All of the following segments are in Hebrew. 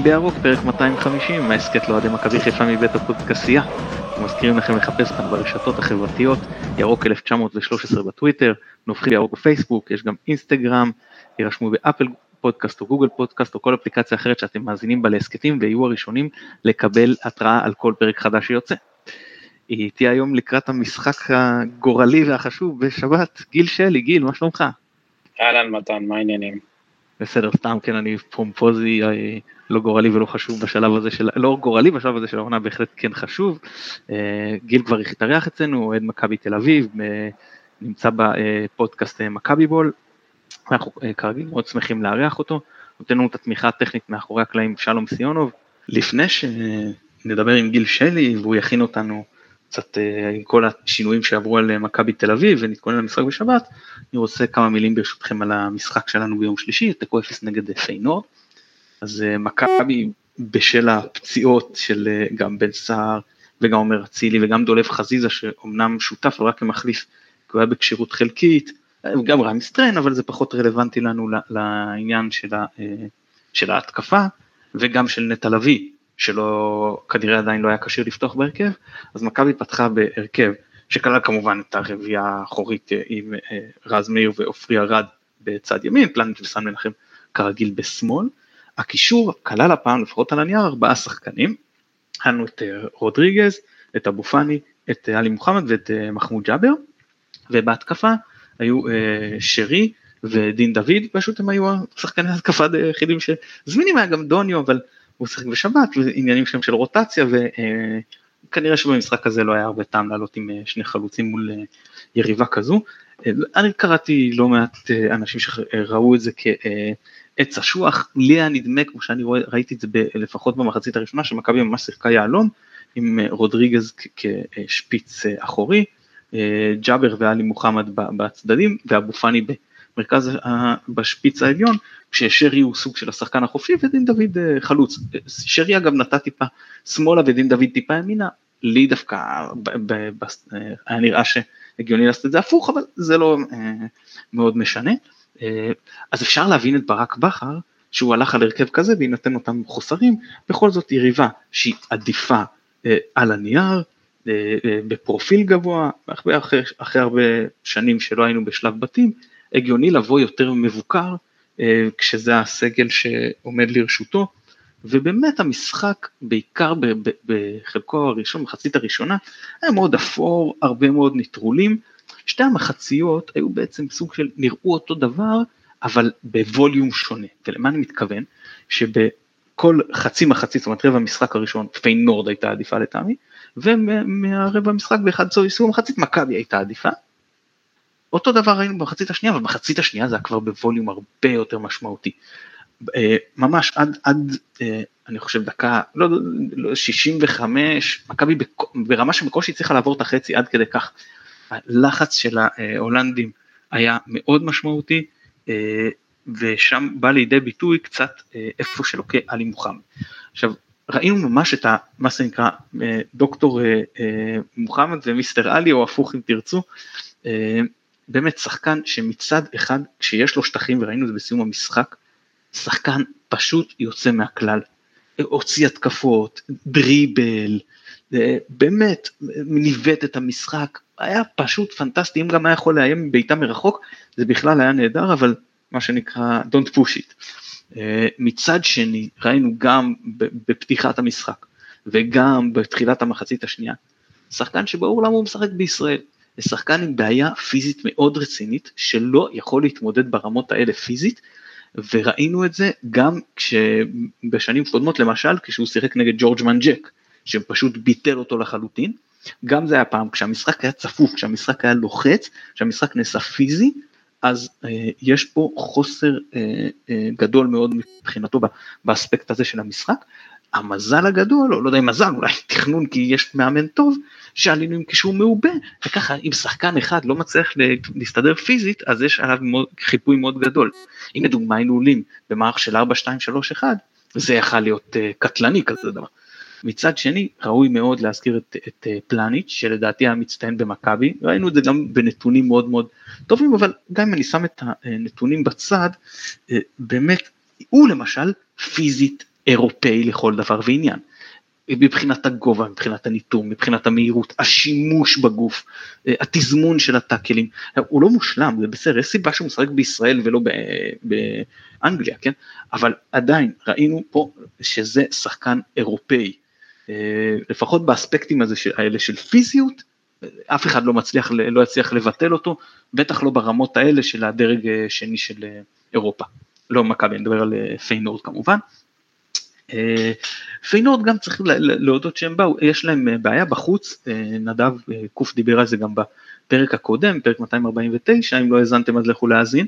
נובחים בירוק, פרק 250, מההסכת לאוהדי מכבי חיפה מבית הפודקסייה. אנחנו מזכירים לכם לחפש אותנו ברשתות החברתיות, ירוק 1913 בטוויטר, נובחים בירוק בפייסבוק, יש גם אינסטגרם, יירשמו באפל פודקאסט או גוגל פודקאסט או כל אפליקציה אחרת שאתם מאזינים בה להסכתים ויהיו הראשונים לקבל התראה על כל פרק חדש שיוצא. איתי היום לקראת המשחק הגורלי והחשוב בשבת, גיל שלי, גיל, מה שלומך? אהלן מתן, מה העניינים? בסדר, סתם כן אני פומפוזי אה, לא גורלי ולא חשוב בשלב הזה של, לא גורלי בשלב הזה של העונה בהחלט כן חשוב. אה, גיל כבר התארח אצלנו, אוהד מכבי תל אביב, אה, נמצא בפודקאסט מכבי בול. אנחנו כרגיל מאוד שמחים לארח אותו, נותן לנו את התמיכה הטכנית מאחורי הקלעים שלום סיונוב. לפני שנדבר עם גיל שלי והוא יכין אותנו קצת אה, עם כל השינויים שעברו על אה, מכבי תל אביב ונתכונן למשחק בשבת, אני רוצה כמה מילים ברשותכם על המשחק שלנו ביום שלישי, תיקו 0 נגד פיינור. אז אה, מכבי בשל הפציעות של גם בן סער וגם עומר אצילי וגם דולב חזיזה שאומנם שותף אבל רק כמחליף, כי הוא היה בכשירות חלקית, גם רמי סטרן אבל זה פחות רלוונטי לנו לעניין של, ה, של ההתקפה וגם של נטע לביא שלא, כנראה עדיין לא היה כשיר לפתוח בהרכב, אז מכבי פתחה בהרכב שכלל כמובן את הרביעייה האחורית אה, עם אה, רז מאיר ועופרי ארד בצד ימין, פלנט וסן מנחם כרגיל בשמאל. הקישור כלל הפעם, לפחות על הנייר, ארבעה שחקנים. היה לנו את אה, רודריגז, את אבו פאני, את עלי מוחמד ואת מחמוד ג'אבר, ובהתקפה היו שרי ודין דוד, פשוט הם היו השחקני ההתקפה היחידים שזמינים, היה גם דוניו, אבל הוא שיחק בשבת ועניינים שם של רוטציה וכנראה שבמשחק הזה לא היה הרבה טעם לעלות עם אה, שני חלוצים מול אה, יריבה כזו. אה, אני קראתי לא מעט אנשים שראו את זה כעץ אשוח, לי היה נדמה כמו שאני רואה, ראיתי את זה לפחות במחצית הראשונה שמכבי ממש שיחקה יהלום עם רודריגז כשפיץ אחורי, ג'אבר ואלי מוחמד בצדדים ואבו פאני במרכז בשפיץ העליון כששרי הוא סוג של השחקן החופשי ודין דוד אה, חלוץ. שרי אגב נטע טיפה שמאלה ודין דוד טיפה ימינה, לי דווקא אה, היה נראה שהגיוני לעשות את זה הפוך, אבל זה לא אה, מאוד משנה. אז אפשר להבין את ברק בכר, שהוא הלך על הרכב כזה בהינתן אותם חוסרים, בכל זאת יריבה שהיא עדיפה על הנייר, בפרופיל גבוה, אחרי, אחרי הרבה שנים שלא היינו בשלב בתים, הגיוני לבוא יותר מבוקר אה, כשזה הסגל שעומד לרשותו, ובאמת המשחק, בעיקר בחלקו הראשון, מחצית הראשונה, היה מאוד אפור, הרבה מאוד נטרולים. שתי המחציות היו בעצם סוג של נראו אותו דבר, אבל בווליום שונה. ולמה אני מתכוון? שבכל חצי מחצית, זאת אומרת רבע המשחק הראשון, פיינורד הייתה עדיפה לטעמי, ומהרבע המשחק באחד סיום המחצית מכבי הייתה עדיפה, אותו דבר ראינו במחצית השנייה, אבל במחצית השנייה זה היה כבר בווליום הרבה יותר משמעותי. אה, ממש עד, עד אה, אני חושב דקה, לא, לא 65, מכבי ברמה שבקושי הצליחה לעבור את החצי עד כדי כך. הלחץ של ההולנדים היה מאוד משמעותי, אה, ושם בא לידי ביטוי קצת איפה שלוקה עלי מוחמד. עכשיו, ראינו ממש את ה, מה שנקרא דוקטור מוחמד ומיסטר עלי, או הפוך אם תרצו, באמת שחקן שמצד אחד כשיש לו שטחים וראינו את זה בסיום המשחק, שחקן פשוט יוצא מהכלל, הוציא התקפות, דריבל, באמת ניווט את המשחק, היה פשוט פנטסטי, אם גם היה יכול לאיים מבעיטה מרחוק, זה בכלל היה נהדר, אבל מה שנקרא Don't push it. מצד שני, ראינו גם בפתיחת המשחק וגם בתחילת המחצית השנייה, שחקן שברור למה הוא משחק בישראל, זה שחקן עם בעיה פיזית מאוד רצינית, שלא יכול להתמודד ברמות האלה פיזית, וראינו את זה גם כשבשנים קודמות, למשל כשהוא שיחק נגד ג'ורג' מנג'ק, שפשוט ביטל אותו לחלוטין, גם זה היה פעם כשהמשחק היה צפוף, כשהמשחק היה לוחץ, כשהמשחק נעשה פיזי, אז אה, יש פה חוסר אה, אה, גדול מאוד מבחינתו באספקט הזה של המשחק. המזל הגדול, או לא יודע אם מזל, אולי תכנון כי יש מאמן טוב, שעלינו עם קישור מעובה, וככה אם שחקן אחד לא מצליח להסתדר פיזית, אז יש עליו חיפוי מאוד גדול. אם לדוגמה היינו עולים במערך של 4, 2, 3, 1, זה יכול להיות uh, קטלני כזה דבר. מצד שני, ראוי מאוד להזכיר את, את uh, פלניץ', שלדעתי היה מצטיין במכבי, ראינו את זה גם בנתונים מאוד מאוד טובים, אבל גם אם אני שם את הנתונים בצד, uh, באמת, הוא למשל פיזית אירופאי לכל דבר ועניין. מבחינת הגובה, מבחינת הניטור, מבחינת המהירות, השימוש בגוף, אה, התזמון של הטאקלים, הוא לא מושלם, זה בסדר, יש סיבה שהוא משחק בישראל ולא באנגליה, כן? אבל עדיין ראינו פה שזה שחקן אירופאי, אה, לפחות באספקטים הזה, האלה של פיזיות, אף אחד לא מצליח, לא יצליח לבטל אותו, בטח לא ברמות האלה של הדרג אה, שני של אירופה. לא מכבי, אני מדבר על פיינורד כמובן. פיינורד גם צריך להודות שהם באו, יש להם אה, בעיה בחוץ, אה, נדב אה, קוף דיבר על זה גם בפרק הקודם, פרק 249, אם לא האזנתם אז לכו להאזין,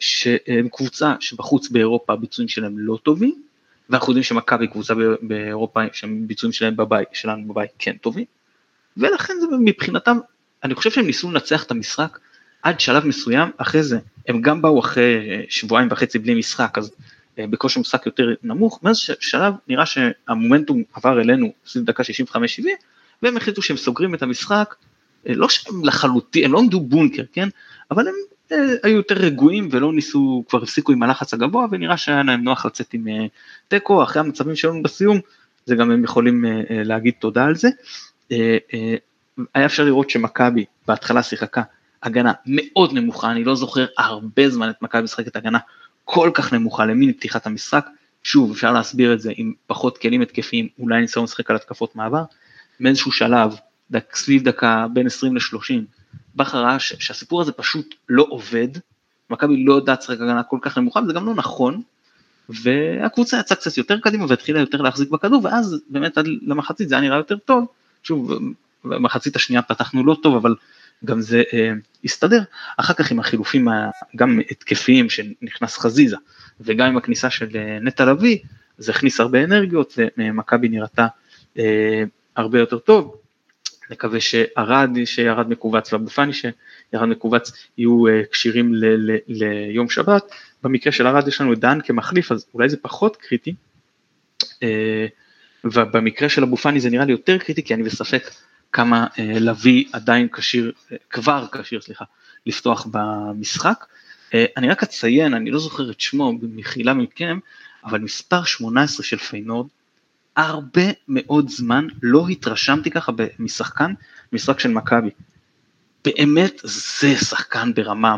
שהם קבוצה שבחוץ באירופה הביצועים שלהם לא טובים, ואנחנו יודעים שמכבי קבוצה באירופה שהביצועים שלהם בבית, שלנו בבית כן טובים, ולכן זה מבחינתם, אני חושב שהם ניסו לנצח את המשחק עד שלב מסוים, אחרי זה הם גם באו אחרי שבועיים וחצי בלי משחק, אז אה, בכושר משחק יותר נמוך, מאז שלב נראה שהמומנטום עבר אלינו סביב דקה 65-70 והם החליטו שהם סוגרים את המשחק, אה, לא שהם לחלוטין, הם לא עמדו בונקר, כן, אבל הם אה, היו יותר רגועים ולא ניסו, כבר הפסיקו עם הלחץ הגבוה ונראה שהיה להם נוח לצאת עם תיקו, אחרי המצבים שלנו בסיום, זה גם הם יכולים להגיד תודה על זה. היה אפשר לראות שמכבי בהתחלה שיחקה הגנה מאוד נמוכה, אני לא זוכר הרבה זמן את מכבי משחקת הגנה כל כך נמוכה למין פתיחת המשחק, שוב אפשר להסביר את זה עם פחות כלים התקפיים, אולי ניסיון לשחק על התקפות מעבר, מאיזשהו שלב, דק, סביב דקה בין 20 ל-30, בכר ראה שהסיפור הזה פשוט לא עובד, מכבי לא יודעת לשחק הגנה כל כך נמוכה, וזה גם לא נכון, והקבוצה יצאה קצת יותר קדימה והתחילה יותר להחזיק בכדור, ואז באמת עד למחצית זה היה נראה יותר טוב, שוב, במחצית השנייה פתחנו לא טוב, אבל גם זה אה, הסתדר. אחר כך עם החילופים גם התקפיים שנכנס חזיזה, וגם עם הכניסה של אה, נטע לביא, זה הכניס הרבה אנרגיות ומכבי נראתה אה, הרבה יותר טוב. נקווה שערד שירד מכווץ ואבו שירד מכווץ יהיו אה, כשירים ל, ל, ליום שבת. במקרה של ערד יש לנו את דן כמחליף אז אולי זה פחות קריטי. אה, ובמקרה של אבו פאני זה נראה לי יותר קריטי כי אני בספק כמה אה, לביא עדיין כשיר, אה, כבר כשיר, סליחה, לפתוח במשחק. אה, אני רק אציין, אני לא זוכר את שמו, במחילה מכם, אבל מספר 18 של פיינורד, הרבה מאוד זמן לא התרשמתי ככה משחקן, משחק של מכבי. באמת זה שחקן ברמה,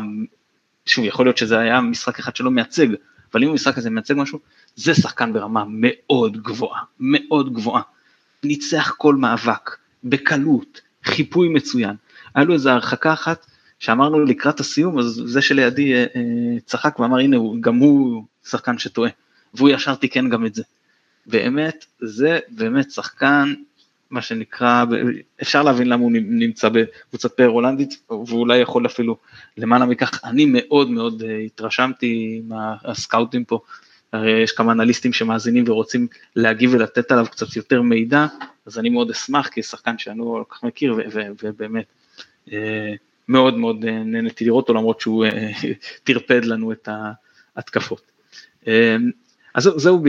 שוב יכול להיות שזה היה משחק אחד שלא מייצג, אבל אם המשחק הזה מייצג משהו, זה שחקן ברמה מאוד גבוהה, מאוד גבוהה. ניצח כל מאבק, בקלות, חיפוי מצוין. היה לו איזו הרחקה אחת שאמרנו לקראת הסיום, אז זה שלידי אה, אה, צחק ואמר הנה הוא, גם הוא שחקן שטועה, והוא ישר תיקן גם את זה. באמת, זה באמת שחקן, מה שנקרא, אפשר להבין למה הוא נמצא בקבוצת פאר הולנדית, ואולי יכול אפילו למעלה מכך, אני מאוד מאוד אה, התרשמתי מהסקאוטים פה, הרי יש כמה אנליסטים שמאזינים ורוצים להגיב ולתת עליו קצת יותר מידע, אז אני מאוד אשמח, כי שחקן שאני לא כל כך מכיר, ובאמת אה, מאוד מאוד אה, נהניתי לראות אותו, למרות שהוא אה, טרפד לנו את ההתקפות. אז זהו,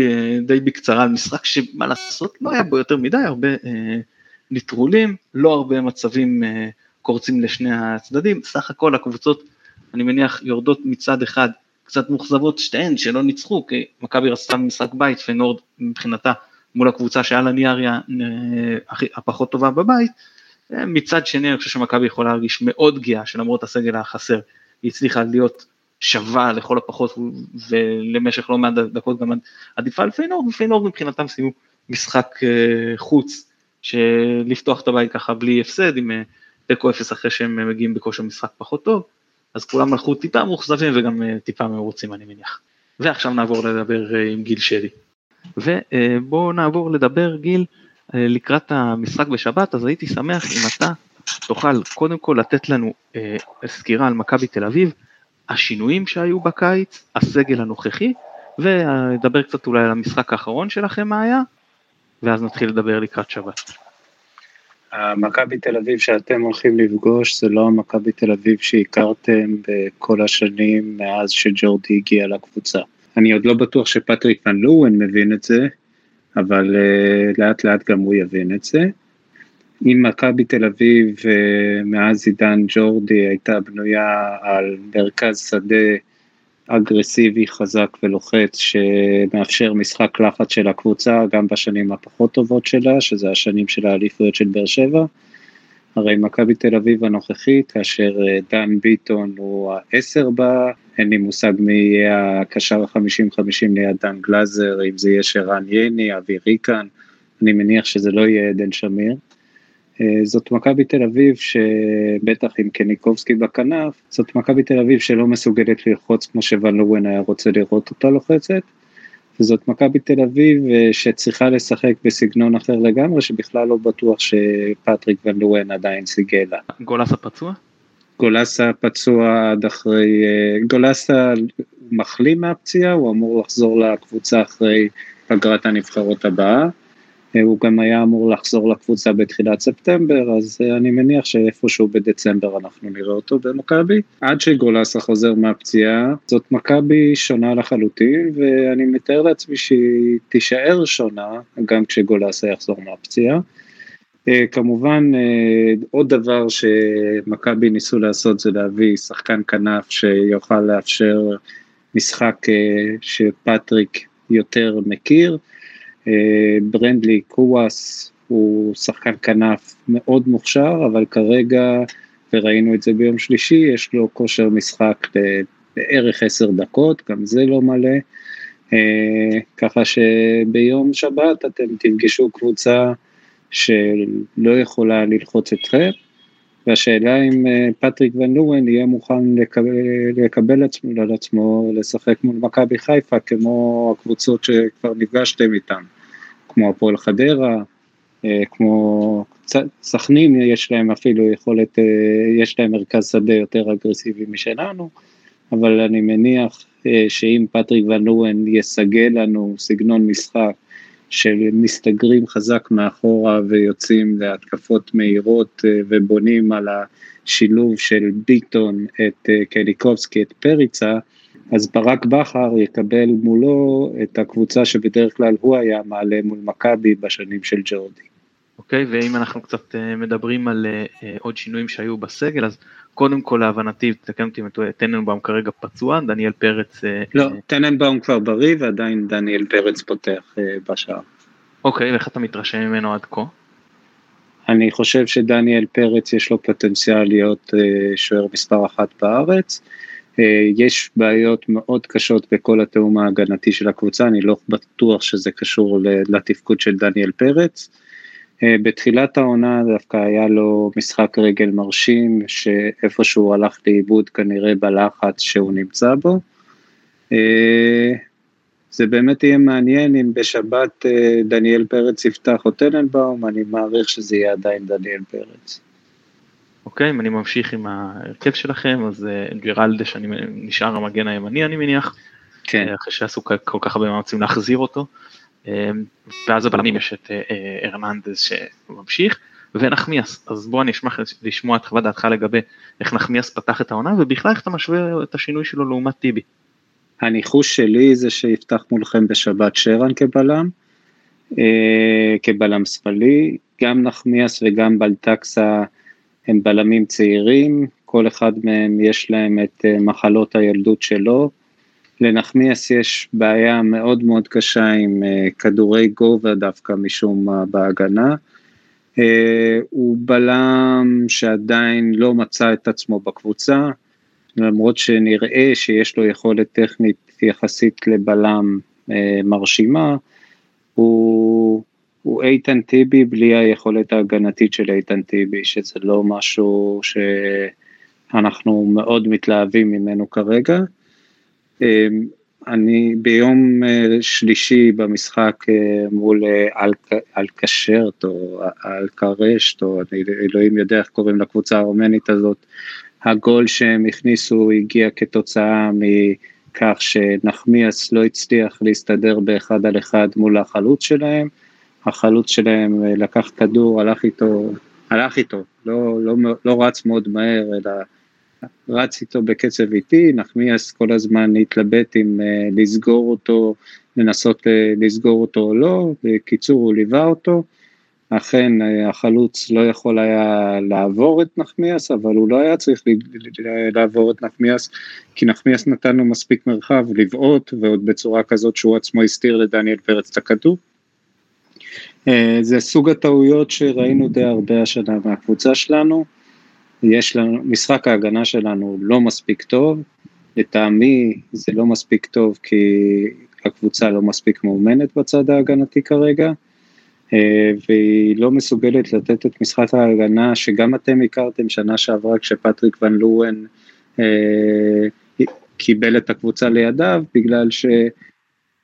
די בקצרה על משחק שמה לעשות, לא היה בו יותר מדי, הרבה נטרולים, לא הרבה מצבים קורצים לשני הצדדים, סך הכל הקבוצות, אני מניח, יורדות מצד אחד קצת מאוכזבות שתיהן שלא ניצחו, כי מכבי רצתה במשחק בית ונורד מבחינתה מול הקבוצה שהיה לה ניאריה אה, הפחות טובה בבית, אה, מצד שני אני חושב שמכבי יכולה להרגיש מאוד גאה שלמרות הסגל החסר היא הצליחה להיות שווה לכל הפחות ולמשך לא מעט דקות גם עדיפה על פיינורד, ופיינורד מבחינתם סיימו משחק אה, חוץ שלפתוח את הבית ככה בלי הפסד עם תיקו אפס אחרי שהם מגיעים בכושר משחק פחות טוב, אז כולם הלכו טיפה מאוכזבים וגם טיפה מרוצים אני מניח. ועכשיו נעבור לדבר עם גיל שלי. ובואו נעבור לדבר גיל אה, לקראת המשחק בשבת, אז הייתי שמח אם אתה תוכל קודם כל לתת לנו אה, סקירה על מכבי תל אביב, השינויים שהיו בקיץ, הסגל הנוכחי, ונדבר קצת אולי על המשחק האחרון שלכם מה היה, ואז נתחיל לדבר לקראת שבת. מכבי תל אביב שאתם הולכים לפגוש זה לא המכבי תל אביב שהכרתם בכל השנים מאז שג'ורדי הגיע לקבוצה. אני עוד לא בטוח שפטריק ון מבין את זה, אבל uh, לאט לאט גם הוא יבין את זה. אם מכבי תל אביב uh, מאז עידן ג'ורדי הייתה בנויה על מרכז שדה אגרסיבי, חזק ולוחץ, שמאפשר משחק לחץ של הקבוצה גם בשנים הפחות טובות שלה, שזה השנים של האליפויות של באר שבע. הרי מכבי תל אביב הנוכחית, כאשר אה, דן ביטון הוא העשר בה, אין לי מושג מי יהיה הקשר ה-50-50 ליד דן גלאזר, אם זה יהיה שרן ייני, אבי ריקן, אני מניח שזה לא יהיה עדן שמיר. אה, זאת מכבי תל אביב שבטח עם קניקובסקי בכנף, זאת מכבי תל אביב שלא מסוגלת ללחוץ כמו שוון לורן היה רוצה לראות אותה לוחצת, וזאת מכבי תל אביב אה, שצריכה לשחק בסגנון אחר לגמרי, שבכלל לא בטוח שפטריק ון לורן עדיין סיגל לה. גולסה פצוע? גולסה פצוע עד אחרי, אה, גולסה מחלים מהפציעה, הוא אמור לחזור לקבוצה אחרי פגרת הנבחרות הבאה. אה, הוא גם היה אמור לחזור לקבוצה בתחילת ספטמבר, אז אה, אני מניח שאיפשהו בדצמבר אנחנו נראה אותו במכבי. עד שגולסה חוזר מהפציעה, זאת מכבי שונה לחלוטין, ואני מתאר לעצמי שהיא תישאר שונה גם כשגולסה יחזור מהפציעה. אה, כמובן עוד דבר שמכבי ניסו לעשות זה להביא שחקן כנף שיוכל לאפשר משחק שפטריק יותר מכיר. אה, ברנדלי קוואס הוא שחקן כנף מאוד מוכשר, אבל כרגע, וראינו את זה ביום שלישי, יש לו כושר משחק בערך עשר דקות, גם זה לא מלא. אה, ככה שביום שבת אתם תפגשו קבוצה שלא יכולה ללחוץ אתכם, והשאלה אם אה, פטריק ון לואן יהיה מוכן לקבל, לקבל עצמו, על עצמו לשחק מול מכבי חיפה כמו הקבוצות שכבר נפגשתם איתן. כמו הפועל חדרה, אה, כמו סכנין, יש להם אפילו יכולת, אה, יש להם מרכז שדה יותר אגרסיבי משלנו, אבל אני מניח אה, שאם פטריק ון לואן יסגל לנו סגנון משחק שמסתגרים חזק מאחורה ויוצאים להתקפות מהירות ובונים על השילוב של ביטון, את קליקובסקי, את פריצה, אז ברק בכר יקבל מולו את הקבוצה שבדרך כלל הוא היה מעלה מול מכבי בשנים של ג'ורדי. אוקיי, okay, ואם אנחנו קצת uh, מדברים על uh, עוד שינויים שהיו בסגל, אז קודם כל להבנתי, תקן אותי אם טננבאום כרגע פצוע, דניאל פרץ... לא, uh, טננבאום כבר בריא ועדיין דניאל פרץ פותח uh, בשער. אוקיי, okay, ואיך אתה מתרשם ממנו עד כה? אני חושב שדניאל פרץ יש לו פוטנציאל להיות שוער מספר אחת בארץ. אה, יש בעיות מאוד קשות בכל התיאום ההגנתי של הקבוצה, אני לא בטוח שזה קשור לתפקוד של דניאל פרץ. אה, בתחילת העונה דווקא היה לו משחק רגל מרשים, שאיפשהו הלך לאיבוד כנראה בלחץ שהוא נמצא בו. אה, זה באמת יהיה מעניין אם בשבת דניאל פרץ יפתח או טננבאום, אני מעריך שזה יהיה עדיין דניאל פרץ. אוקיי, אם אני ממשיך עם ההרכב שלכם, אז אה, ג'רלדה שאני נשאר המגן הימני אני מניח, כן. אה, אחרי שעשו כל כך הרבה מאמצים להחזיר אותו, אה, ואז הבלמים יש את ארננדז שממשיך, ונחמיאס, אז בוא אני אשמח לשמוע את חוות דעתך לגבי איך נחמיאס פתח את העונה, ובכלל איך אתה משווה את השינוי שלו לעומת טיבי. הניחוש שלי זה שיפתח מולכם בשבת שרן כבלם, כבלם שמאלי, גם נחמיאס וגם בלטקסה הם בלמים צעירים, כל אחד מהם יש להם את אה, מחלות הילדות שלו. לנחמיאס יש בעיה מאוד מאוד קשה עם אה, כדורי גובה דווקא משום מה בהגנה. אה, הוא בלם שעדיין לא מצא את עצמו בקבוצה, למרות שנראה שיש לו יכולת טכנית יחסית לבלם מרשימה, הוא הוא איתן טיבי בלי היכולת ההגנתית של איתן טיבי, שזה לא משהו שאנחנו מאוד מתלהבים ממנו כרגע. אמ, אני ביום אה, שלישי במשחק אה, מול אה, אלקשרט או אלקרשט, או אני אלוהים יודע איך קוראים לקבוצה הרומנית הזאת, הגול שהם הכניסו הגיע כתוצאה מכך שנחמיאס לא הצליח להסתדר באחד על אחד מול החלוץ שלהם. החלוץ שלהם אה, לקח כדור, הלך איתו, הלך איתו, לא, לא, לא רץ מאוד מהר, אלא רץ איתו בקצב איטי, נחמיאס כל הזמן להתלבט אם uh, לסגור אותו, לנסות uh, לסגור אותו או לא, בקיצור הוא ליווה אותו, אכן החלוץ לא יכול היה לעבור את נחמיאס, אבל הוא לא היה צריך לעבור את נחמיאס, כי נחמיאס נתן לו מספיק מרחב לבעוט, ועוד בצורה כזאת שהוא עצמו הסתיר לדניאל פרץ את הכדור. אה, זה סוג הטעויות שראינו די הרבה השנה מהקבוצה שלנו. יש לנו, משחק ההגנה שלנו לא מספיק טוב, לטעמי זה לא מספיק טוב כי הקבוצה לא מספיק מאומנת בצד ההגנתי כרגע, אה, והיא לא מסוגלת לתת את משחק ההגנה שגם אתם הכרתם שנה שעברה כשפטריק ון לואן אה, קיבל את הקבוצה לידיו, בגלל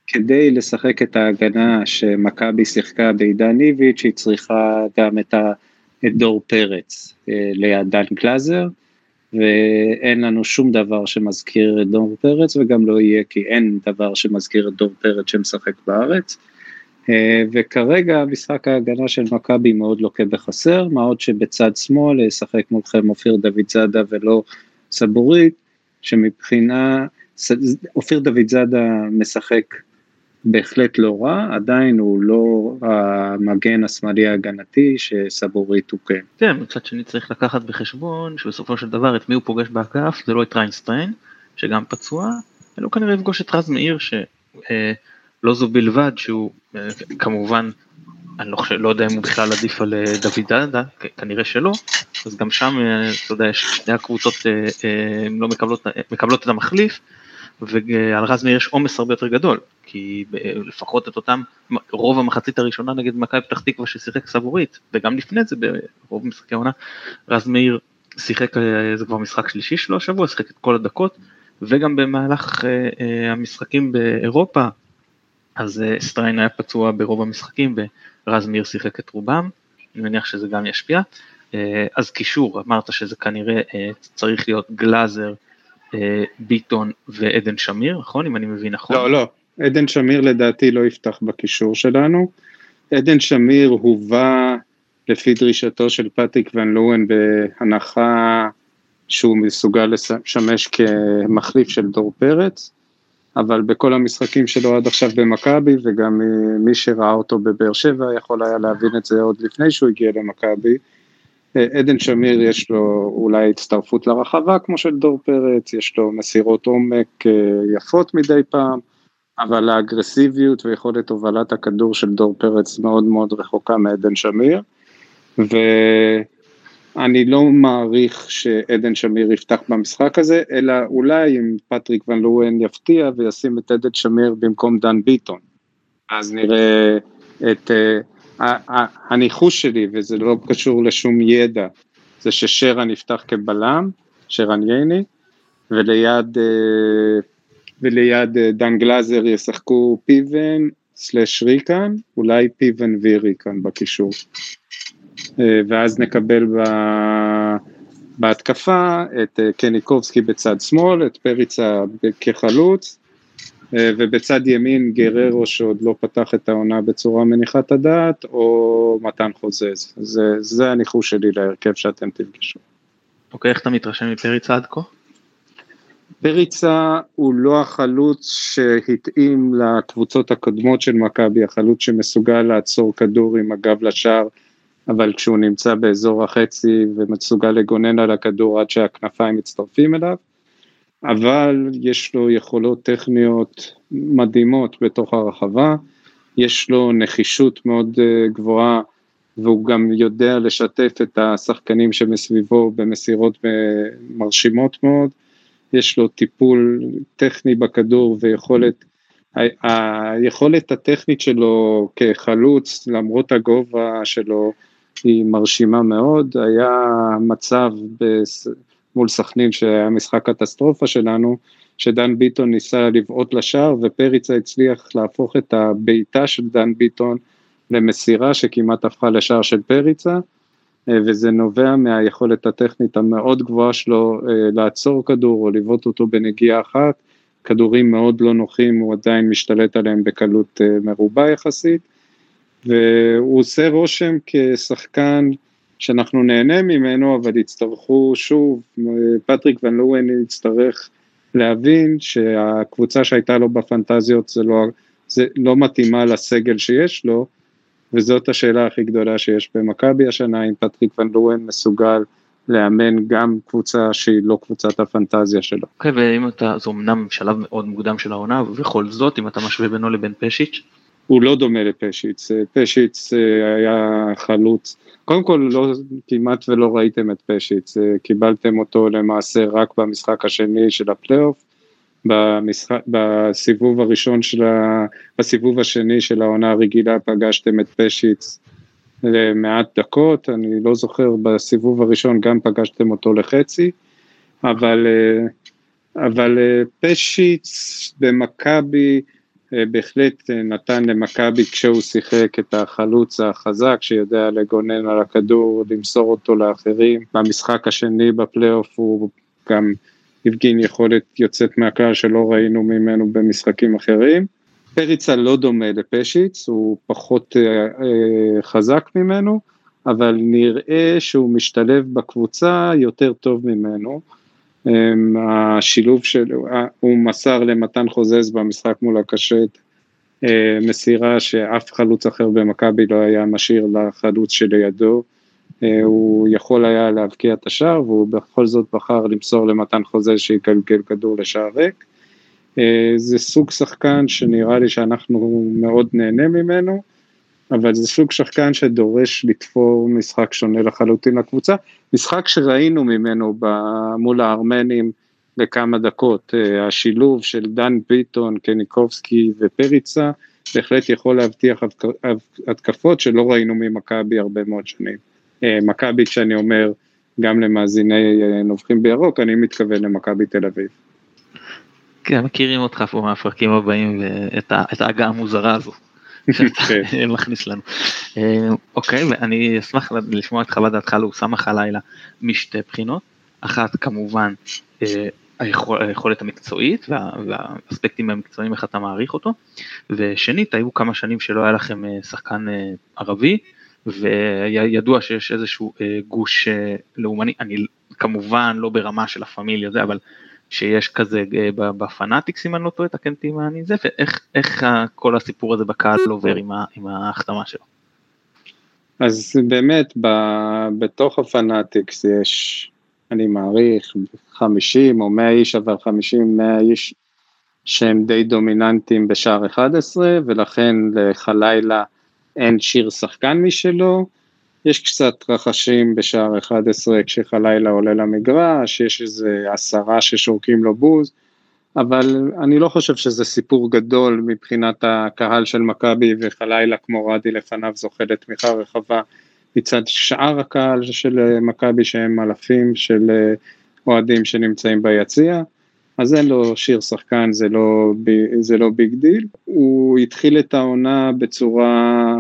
שכדי לשחק את ההגנה שמכבי שיחקה בעידן איביץ', היא צריכה גם את, ה, את דור פרץ אה, ליד דן גלאזר, ואין לנו שום דבר שמזכיר את דור פרץ וגם לא יהיה כי אין דבר שמזכיר את דור פרץ שמשחק בארץ. אה, וכרגע משחק ההגנה של מכבי מאוד לוקה בחסר, מה עוד שבצד שמאל ישחק מולכם אופיר דוד זאדה ולא סבורית, שמבחינה, אופיר דוד זאדה משחק בהחלט לא רע, עדיין הוא לא המגן השמאלי ההגנתי שסבורית הוא כן. כן, מצד שני צריך לקחת בחשבון שבסופו של דבר את מי הוא פוגש באגף זה לא את ריאן סטריין, שגם פצוע, אלא הוא כנראה יפגוש את רז מאיר שלא זו בלבד שהוא אה, כמובן, אני לא, לא יודע אם הוא בכלל עדיף על אה, דוד דאדה, כנראה שלא, אז גם שם, אה, אתה יודע, שתי הקבוצות לא מקבלות, מקבלות את המחליף, ועל רז מאיר יש עומס הרבה יותר גדול, כי לפחות את אותם, רוב המחצית הראשונה נגד מכבי פתח תקווה ששיחק סבורית, וגם לפני זה ברוב משחקי העונה, רז מאיר שיחק, זה כבר משחק שלישי שלו השבוע, שיחק את כל הדקות, וגם במהלך המשחקים באירופה, אז סטריין היה פצוע ברוב המשחקים ורז מאיר שיחק את רובם, אני מניח שזה גם ישפיע. אז קישור, אמרת שזה כנראה צריך להיות גלאזר, ביטון ועדן שמיר, נכון? אם אני מבין נכון. לא, לא, עדן שמיר לדעתי לא יפתח בקישור שלנו. עדן שמיר הובא לפי דרישתו של פטריק ון לואן בהנחה שהוא מסוגל לשמש כמחליף של דור פרץ, אבל בכל המשחקים שלו עד עכשיו במכבי, וגם מי שראה אותו בבאר שבע יכול היה להבין את זה עוד לפני שהוא הגיע למכבי, עדן שמיר יש לו אולי הצטרפות לרחבה כמו של דור פרץ, יש לו מסירות עומק אה, יפות מדי פעם, אבל האגרסיביות ויכולת הובלת הכדור של דור פרץ מאוד מאוד רחוקה מעדן שמיר, ואני לא מעריך שעדן שמיר יפתח במשחק הזה, אלא אולי אם פטריק ון לואן יפתיע וישים את עדן שמיר במקום דן ביטון, אז נראה את... אה, הניחוש שלי, וזה לא קשור לשום ידע, זה ששרן יפתח כבלם, שרן ייני, וליד, אה, וליד אה, דן גלאזר ישחקו פיבן סלש ריקן, אולי פיבן וריקן בקישור. אה, ואז נקבל ב... בהתקפה את קניקובסקי בצד שמאל, את פריצה כחלוץ, אה, ובצד ימין גררו שעוד לא פתח את העונה בצורה מניחת הדעת, או מתן חוזז. זה, זה הניחוש שלי להרכב שאתם תפגשו. אוקיי, איך אתה מתרשם מפריצה עד כה? פריצה הוא לא החלוץ שהתאים לקבוצות הקודמות של מכבי, החלוץ שמסוגל לעצור כדור עם הגב לשער, אבל כשהוא נמצא באזור החצי ומסוגל לגונן על הכדור עד שהכנפיים מצטרפים אליו. אבל יש לו יכולות טכניות מדהימות בתוך הרחבה, יש לו נחישות מאוד אה, גבוהה והוא גם יודע לשתף את השחקנים שמסביבו במסירות מרשימות מאוד, יש לו טיפול טכני בכדור ויכולת, היכולת הטכנית שלו כחלוץ למרות הגובה שלו היא מרשימה מאוד, היה מצב מול סכנין שהיה משחק קטסטרופה שלנו, שדן ביטון ניסה לבעוט לשער ופריצה הצליח להפוך את הבעיטה של דן ביטון למסירה שכמעט הפכה לשער של פריצה, וזה נובע מהיכולת הטכנית המאוד גבוהה שלו אה, לעצור כדור או לבעוט אותו בנגיעה אחת, כדורים מאוד לא נוחים, הוא עדיין משתלט עליהם בקלות אה, מרובה יחסית, והוא עושה רושם כשחקן שאנחנו נהנה ממנו, אבל יצטרכו שוב, פטריק ון לואן יצטרך להבין שהקבוצה שהייתה לו בפנטזיות זה לא, זה לא מתאימה לסגל שיש לו, וזאת השאלה הכי גדולה שיש במכבי השנה, אם פטריק ון לואן מסוגל לאמן גם קבוצה שהיא לא קבוצת הפנטזיה שלו. אוקיי, okay, ואם אתה, זה אמנם שלב מאוד מוקדם של העונה, ובכל זאת, אם אתה משווה בינו לבין פשיץ'? הוא לא דומה לפשיץ, פשיץ אה, היה חלוץ, קודם כל לא, כמעט ולא ראיתם את פשיץ, אה, קיבלתם אותו למעשה רק במשחק השני של הפלייאוף, במשחק, בסיבוב הראשון של ה... בסיבוב השני של העונה הרגילה פגשתם את פשיץ למעט דקות, אני לא זוכר, בסיבוב הראשון גם פגשתם אותו לחצי, אבל, אבל פשיץ במכבי אה, בהחלט נתן למכבי כשהוא שיחק את החלוץ החזק שיודע לגונן על הכדור, למסור אותו לאחרים. במשחק השני בפלייאוף הוא גם הפגין יכולת יוצאת מהכלל שלא ראינו ממנו במשחקים אחרים. פריצה לא דומה לפשיץ, הוא פחות אה, אה, חזק ממנו, אבל נראה שהוא משתלב בקבוצה יותר טוב ממנו. אמ, השילוב שלו, הוא מסר למתן חוזז במשחק מול הקשת אה, מסירה שאף חלוץ אחר במכבי לא היה משאיר לחלוץ שלידו, אה, הוא יכול היה להבקיע את השער והוא בכל זאת בחר למסור למתן חוזז שיגלגל כדור לשער ריק. אה, זה סוג שחקן שנראה לי שאנחנו מאוד נהנה ממנו, אבל זה סוג שחקן שדורש לתפור משחק שונה לחלוטין לקבוצה, משחק שראינו ממנו מול הארמנים לכמה דקות, אה, השילוב של דן ביטון, קניקובסקי ופריצה, בהחלט יכול להבטיח התקפות שלא ראינו ממכבי הרבה מאוד שנים. אה, מכבי, כשאני אומר גם למאזיני אה, נובחים בירוק, אני מתכוון למכבי תל אביב. כן, מכירים אותך פה מהפרקים הבאים ואת ההגה המוזרה הזו. כן. מכניס לנו. אה, אוקיי, ואני אשמח לשמוע את חוות דעתך לאוסאמה הלילה משתי בחינות. אחת כמובן היכולת המקצועית והאספקטים המקצועיים איך אתה מעריך אותו. ושנית, היו כמה שנים שלא היה לכם שחקן ערבי, וידוע שיש איזשהו גוש לאומני, אני כמובן לא ברמה של הפמיליה זה, אבל שיש כזה אה, בפנאטיקס אם אני לא טועה, תקן אותי מה אני זה, ואיך כל הסיפור הזה בקהל עובר עם, עם ההחתמה שלו. אז באמת ב, בתוך הפנאטיקס יש, אני מעריך, 50 או 100 איש, אבל 50, 100 איש שהם די דומיננטיים בשער 11, ולכן לחלילה אין שיר שחקן משלו. יש קצת רחשים בשער 11 כשחלילה עולה למגרש, יש איזה עשרה ששורקים לו בוז, אבל אני לא חושב שזה סיפור גדול מבחינת הקהל של מכבי וחלילה כמו רדי לפניו זוכה לתמיכה רחבה מצד שאר הקהל של מכבי שהם אלפים של אוהדים שנמצאים ביציע. אז אין לו שיר שחקן, זה לא, זה לא big deal. הוא התחיל את העונה בצורה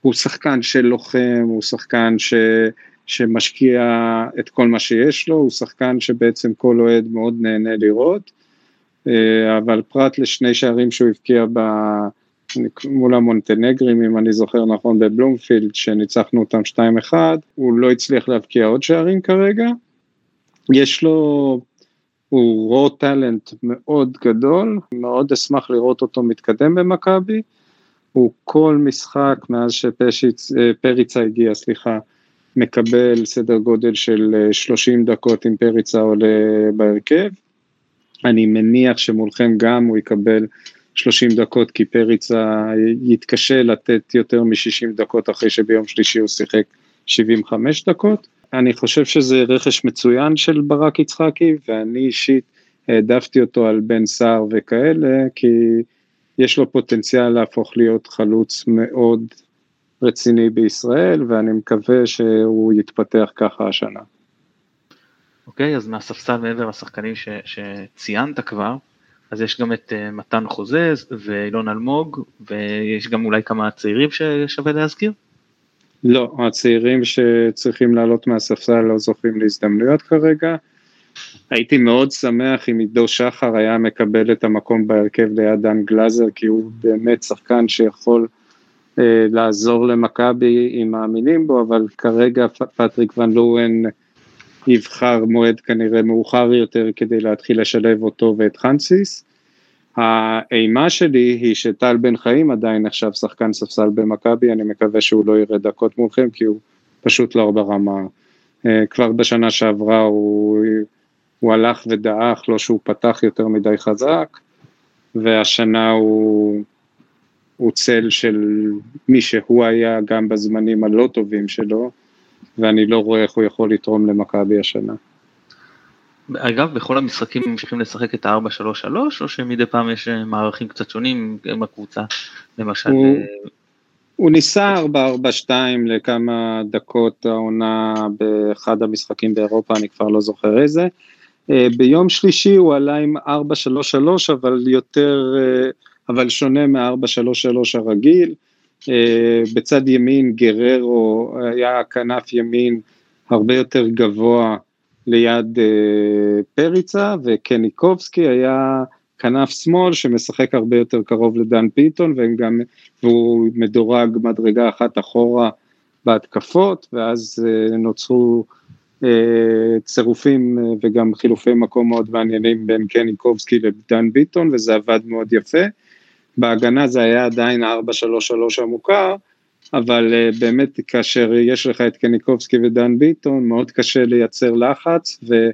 הוא שחקן של לוחם, הוא שחקן ש, שמשקיע את כל מה שיש לו, הוא שחקן שבעצם כל אוהד מאוד נהנה לראות, אה, אבל פרט לשני שערים שהוא הבקיע ב... מול המונטנגרים, אם אני זוכר נכון, בבלומפילד, שניצחנו אותם 2-1, הוא לא הצליח להבקיע עוד שערים כרגע. יש לו, הוא רו טאלנט מאוד גדול, מאוד אשמח לראות אותו מתקדם במכבי. הוא כל משחק מאז שפריצה הגיע, סליחה, מקבל סדר גודל של 30 אה, דקות עם פריצה עולה בהרכב. אני מניח שמולכם גם הוא יקבל 30 דקות כי פריצה יתקשה לתת יותר מ-60 דקות אחרי שביום שלישי הוא שיחק 75 דקות. אני חושב שזה רכש מצוין של ברק יצחקי ואני אישית העדפתי אותו על בן סער וכאלה כי יש לו פוטנציאל להפוך להיות חלוץ מאוד רציני בישראל, ואני מקווה שהוא יתפתח ככה השנה. אוקיי, okay, אז מהספסל מעבר לשחקנים ש, שציינת כבר, אז יש גם את uh, מתן חוזז ואילון אלמוג, ויש גם אולי כמה צעירים ששווה להזכיר? לא, הצעירים שצריכים לעלות מהספסל לא זוכים להזדמנויות כרגע. הייתי מאוד שמח אם עידו שחר היה מקבל את המקום בהרכב ליד דן גלאזר, כי הוא באמת שחקן שיכול אה, לעזור למכבי אם מאמינים בו, אבל כרגע פטריק ון לואן יבחר מועד כנראה מאוחר יותר כדי להתחיל לשלב אותו ואת חנסיס. האימה שלי היא שטל בן חיים עדיין נחשב שחקן ספסל במכבי, אני מקווה שהוא לא ירד דקות מולכם כי הוא פשוט לא ברמה. אה, כבר בשנה שעברה הוא, הוא הלך ודעך, לא שהוא פתח יותר מדי חזק, והשנה הוא, הוא צל של מי שהוא היה גם בזמנים הלא טובים שלו, ואני לא רואה איך הוא יכול לתרום למכבי השנה. אגב, בכל המשחקים ממשיכים לשחק את ה-4-3-3, או שמדי פעם יש אה, מערכים קצת שונים עם הקבוצה, למשל? הוא, אה, הוא ניסה 4-4-2 לכמה דקות העונה באחד המשחקים באירופה, אני כבר לא זוכר איזה. אה, ביום שלישי הוא עלה עם 4-3-3, אבל יותר, אבל שונה מ-4-3-3 הרגיל. בצד ימין גררו היה כנף ימין הרבה יותר גבוה ליד אה, פריצה, וקניקובסקי היה כנף שמאל שמשחק הרבה יותר קרוב לדן פיתון, והם גם, והוא מדורג מדרגה אחת אחורה בהתקפות, ואז אה, נוצרו אה, צירופים וגם חילופי מקום מאוד מעניינים בין קניקובסקי לדן ביטון, וזה עבד מאוד יפה. בהגנה זה היה עדיין 4-3-3 המוכר, אבל uh, באמת כאשר יש לך את קניקובסקי ודן ביטון, מאוד קשה לייצר לחץ, ו,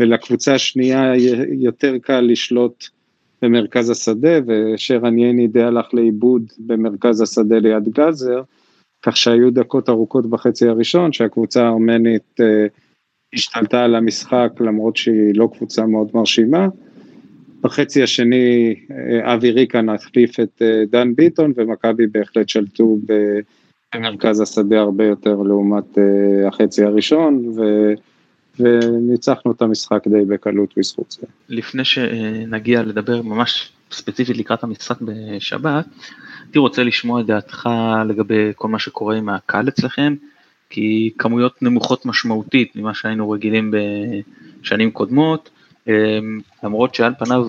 ולקבוצה השנייה יותר קל לשלוט במרכז השדה, ושרן ייני די הלך לאיבוד במרכז השדה ליד גזר, כך שהיו דקות ארוכות בחצי הראשון, שהקבוצה הארמנית uh, השתלטה על המשחק, למרות שהיא לא קבוצה מאוד מרשימה. בחצי השני אה, אבי ריקן החליף את אה, דן ביטון ומכבי בהחלט שלטו במרכז השדה הרבה יותר לעומת אה, החצי הראשון ו... וניצחנו את המשחק די בקלות בזכות זה. לפני שנגיע לדבר ממש ספציפית לקראת המשחק בשבת, הייתי רוצה לשמוע את דעתך לגבי כל מה שקורה עם הקהל אצלכם, כי כמויות נמוכות משמעותית ממה שהיינו רגילים בשנים קודמות, למרות שעל פניו,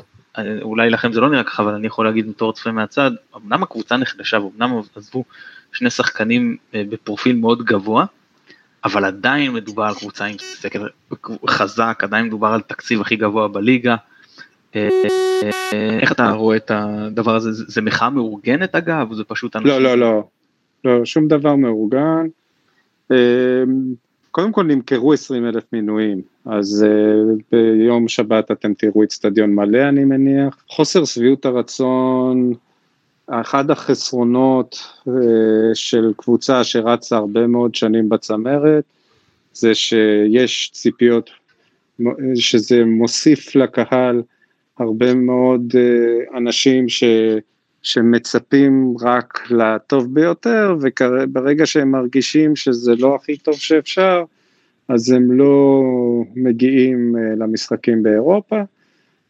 אולי לכם זה לא נראה ככה, אבל אני יכול להגיד בתור צפה מהצד, אמנם הקבוצה נחלשה ואומנם עזבו שני שחקנים אה, בפרופיל מאוד גבוה, אבל עדיין מדובר על קבוצה עם סקר חזק, עדיין מדובר על תקציב הכי גבוה בליגה. אה, אה, איך אתה רואה את הדבר הזה? זה מחאה מאורגנת אגב? זה פשוט אנשים... לא, לא, לא. לא, שום דבר מאורגן. קודם כל נמכרו 20 אלף מינויים, אז uh, ביום שבת אתם תראו אצטדיון מלא אני מניח. חוסר שביעות הרצון, אחד החסרונות uh, של קבוצה שרצה הרבה מאוד שנים בצמרת, זה שיש ציפיות, שזה מוסיף לקהל הרבה מאוד uh, אנשים ש... שמצפים רק לטוב ביותר, וברגע שהם מרגישים שזה לא הכי טוב שאפשר, אז הם לא מגיעים אה, למשחקים באירופה,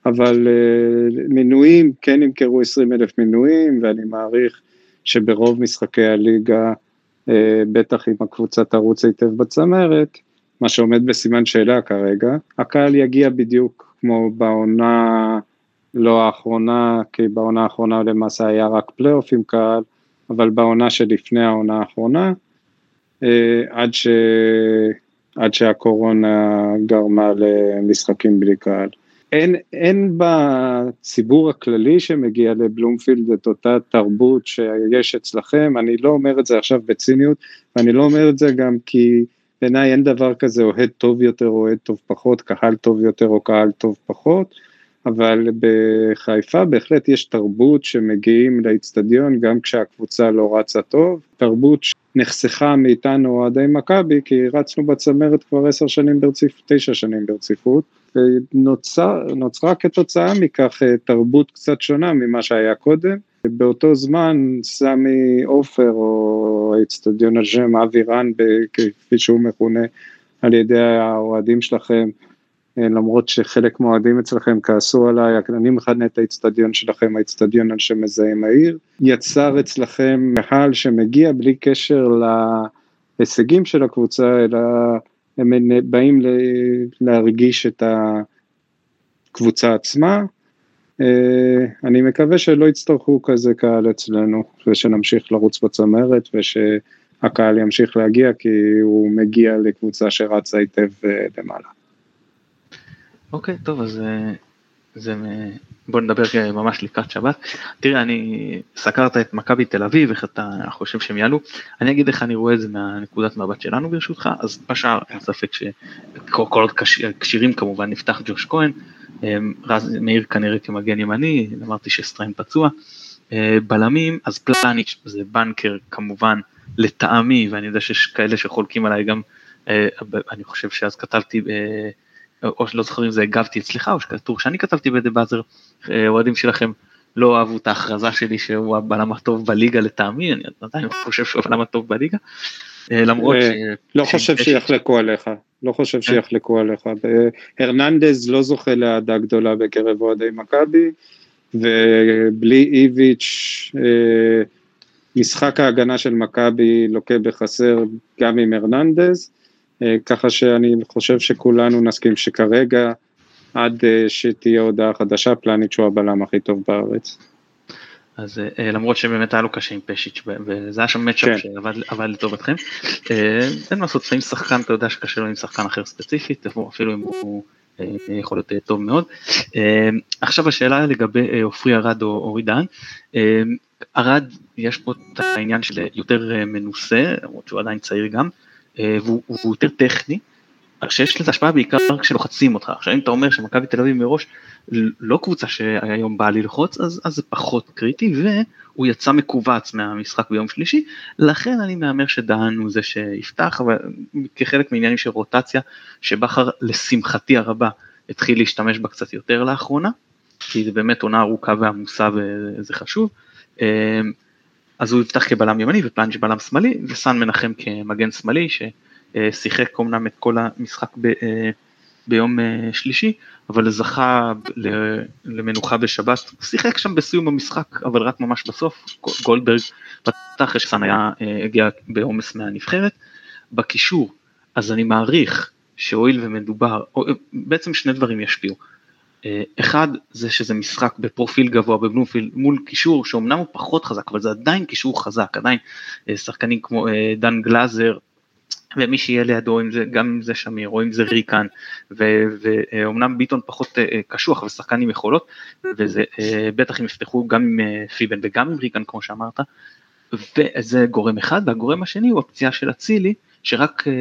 אבל אה, מנויים, כן ימכרו 20 אלף מנויים, ואני מעריך שברוב משחקי הליגה, אה, בטח אם הקבוצה תרוץ היטב בצמרת, מה שעומד בסימן שאלה כרגע, הקהל יגיע בדיוק כמו בעונה לא האחרונה, כי בעונה האחרונה למעשה היה רק פלייאוף עם קהל, אבל בעונה שלפני העונה האחרונה, אה, עד, ש... עד שהקורונה גרמה למשחקים בלי קהל. אין, אין בציבור הכללי שמגיע לבלומפילד את אותה תרבות שיש אצלכם, אני לא אומר את זה עכשיו בציניות, ואני לא אומר את זה גם כי בעיניי אין דבר כזה אוהד טוב יותר או אוהד טוב פחות, קהל טוב יותר או קהל טוב פחות, אבל בחיפה בהחלט יש תרבות שמגיעים לאיצטדיון גם כשהקבוצה לא רצה טוב, תרבות שנחסכה מאיתנו אוהדי מכבי כי רצנו בצמרת כבר עשר שנים ברציפות, תשע שנים ברציפות, ונוצרה כתוצאה מכך אה, תרבות קצת שונה ממה שהיה קודם. באותו זמן סמי עופר או האיצטדיון על שם אבי רן כפי שהוא מכונה על ידי האוהדים שלכם למרות שחלק מהאוהדים אצלכם כעסו עליי, אני מכנה את האיצטדיון שלכם האיצטדיון על שם מזהם העיר, יצר אצלכם קהל שמגיע בלי קשר להישגים של הקבוצה, אלא הם באים להרגיש את הקבוצה עצמה. אה, אני מקווה שלא יצטרכו כזה קהל אצלנו, ושנמשיך לרוץ בצמרת, ושהקהל ימשיך להגיע, כי הוא מגיע לקבוצה שרצה היטב אה, למעלה. אוקיי, טוב, אז אה, זה בוא נדבר ממש לקראת שבת. תראה, אני סקרת את מכבי תל אביב, איך אתה חושב שהם יעלו. אני אגיד איך אני רואה את זה מהנקודת מבט שלנו ברשותך, אז בשער אין ספק שכל עוד כשירים כמובן נפתח ג'וש כהן, רז מאיר כנראה כמגן ימני, אמרתי שסטריין פצוע. בלמים, אז פלניץ' זה בנקר כמובן לטעמי, ואני יודע שיש כאלה שחולקים עליי גם, אני חושב שאז כתבתי או שלא זוכר אם זה הגבתי אצלך או שכתוב שאני כתבתי בדה באזר, אה, אוהדים שלכם לא אהבו את ההכרזה שלי שהוא הבלם הטוב בליגה לטעמי, אני עדיין חושב שהוא הבלם הטוב בליגה. אה, למרות אה, ש... לא חושב שיחלקו עליך, לא חושב שיחלקו עליך. הרננדז לא זוכה לאהדה גדולה בקרב אוהדי מכבי, ובלי איביץ' משחק ההגנה של מכבי לוקה בחסר גם עם הרננדז. אה, ככה שאני חושב שכולנו נסכים שכרגע, עד אה, שתהיה הודעה חדשה, פלניץ' הוא הבלם הכי טוב בארץ. אז אה, למרות שבאמת היה לו קשה עם פשיץ' וזה היה שם מצ'אפ כן. שעבד לטובתכם. אין מה לעשות, לפעמים שחקן אתה יודע שקשה לו עם שחקן אחר ספציפית, אפילו אם הוא יכול להיות טוב מאוד. עכשיו השאלה לגבי עופרי ארד או אורי דהן. ארד יש פה את העניין של יותר מנוסה, למרות שהוא עדיין צעיר גם, והוא, והוא יותר טכני, שיש לזה השפעה בעיקר כשלוחצים אותך. עכשיו אם אתה אומר שמכבי תל אביב מראש לא קבוצה שהיום באה ללחוץ, אז, אז זה פחות קריטי, והוא יצא מכווץ מהמשחק ביום שלישי, לכן אני מהמר שדהן הוא זה שיפתח, אבל כחלק מעניינים של רוטציה, שבכר לשמחתי הרבה התחיל להשתמש בה קצת יותר לאחרונה, כי זה באמת עונה ארוכה ועמוסה וזה חשוב. אז הוא יפתח כבלם ימני ופלנג' בלם שמאלי וסן מנחם כמגן שמאלי ששיחק אומנם את כל המשחק ב, אה, ביום אה, שלישי אבל זכה למנוחה בשבת, שיחק שם בסיום המשחק אבל רק ממש בסוף, גולדברג פתח אחרי שסן היה, אה, הגיע בעומס מהנבחרת. בקישור אז אני מעריך שהואיל ומדובר, בעצם שני דברים ישפיעו. אה, אחד זה שזה משחק בפרופיל גבוה בבלומפילד מול קישור שאומנם הוא פחות חזק אבל זה עדיין קישור חזק עדיין אה, שחקנים כמו אה, דן גלאזר ומי שיהיה לידו אם זה גם אם זה שמיר או אם זה ריקן ואומנם ביטון פחות קשוח ושחקן עם יכולות וזה בטח אם יפתחו גם עם פיבן וגם עם ריקן כמו שאמרת וזה גורם אחד והגורם השני הוא הפציעה של אצילי שרק אה,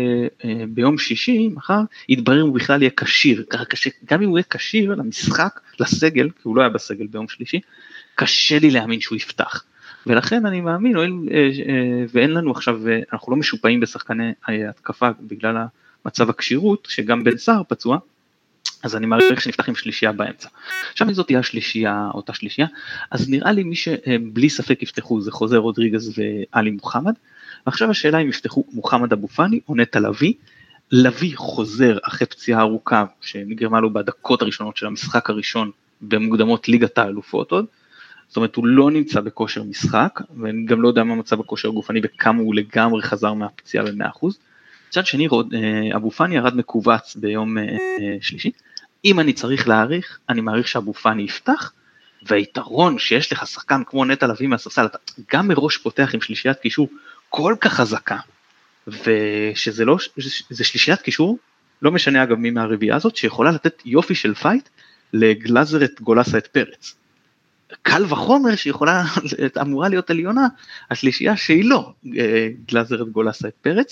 אה, ביום שישי, מחר, יתברר אם הוא בכלל יהיה כשיר, גם אם הוא יהיה כשיר למשחק, לסגל, כי הוא לא היה בסגל ביום שלישי, קשה לי להאמין שהוא יפתח. ולכן אני מאמין, אה, ואין לנו עכשיו, אנחנו לא משופעים בשחקני התקפה בגלל מצב הכשירות, שגם בן סער פצוע, אז אני מעריך שנפתח עם שלישייה באמצע. עכשיו אם זאת תהיה השלישייה, אותה שלישייה, אז נראה לי מי שבלי ספק יפתחו זה חוזר רודריגז ואלי מוחמד, ועכשיו השאלה אם יפתחו מוחמד אבו פאני או נטע לביא. לביא חוזר אחרי פציעה ארוכה שנגרמה לו בדקות הראשונות של המשחק הראשון במוקדמות ליגת האלופות עוד. זאת אומרת הוא לא נמצא בכושר משחק ואני גם לא יודע מה מצב הכושר הגופני וכמה הוא לגמרי חזר מהפציעה ב-100%. מצד שני אה, אבו פאני ירד מכווץ ביום אה, אה, שלישי. אם אני צריך להעריך אני מעריך שאבו פאני יפתח והיתרון שיש לך שחקן כמו נטע לביא מהספסל אתה גם מראש פותח עם שלישיית קישור כל כך חזקה, ושזה לא, זה שלישיית קישור, לא משנה אגב מי מהרביעייה הזאת, שיכולה לתת יופי של פייט לגלאזר את גולסה את פרץ. קל וחומר שיכולה, אמורה להיות עליונה, השלישייה שהיא לא אה, גלאזר את גולסה את פרץ.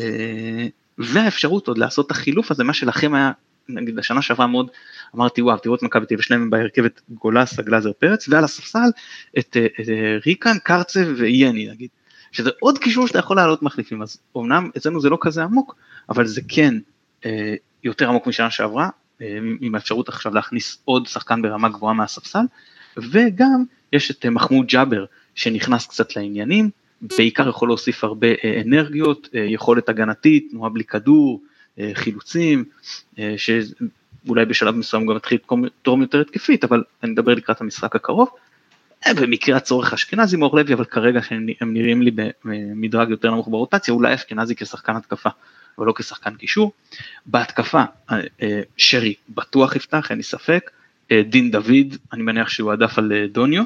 אה, והאפשרות עוד לעשות את החילוף הזה, מה שלכם היה, נגיד השנה שעברה מאוד, אמרתי וואו, תראו את מכבי תל אביב להם בהרכבת גולסה, גלאזר פרץ, ועל הספסל את, את, את ריקן, קרצב ויאני נגיד. שזה עוד קישור שאתה יכול לעלות מחליפים, אז אמנם אצלנו זה לא כזה עמוק, אבל זה כן אה, יותר עמוק משנה שעברה, אה, עם האפשרות עכשיו להכניס עוד שחקן ברמה גבוהה מהספסל, וגם יש את אה, מחמוד ג'אבר שנכנס קצת לעניינים, בעיקר יכול להוסיף הרבה אה, אנרגיות, אה, יכולת הגנתית, תנועה בלי כדור, אה, חילוצים, אה, שאולי בשלב מסוים גם מתחיל לתרום יותר התקפית, אבל אני אדבר לקראת המשחק הקרוב. אה, במקרה הצורך אשכנזי מאור לוי, אבל כרגע הם נראים לי במדרג יותר נמוך ברוטציה, אולי אשכנזי כשחקן התקפה, אבל לא כשחקן קישור. בהתקפה, אה, אה, שרי בטוח יפתח, אין לי ספק. דין דוד, אני מניח שהוא עדף על דוניו.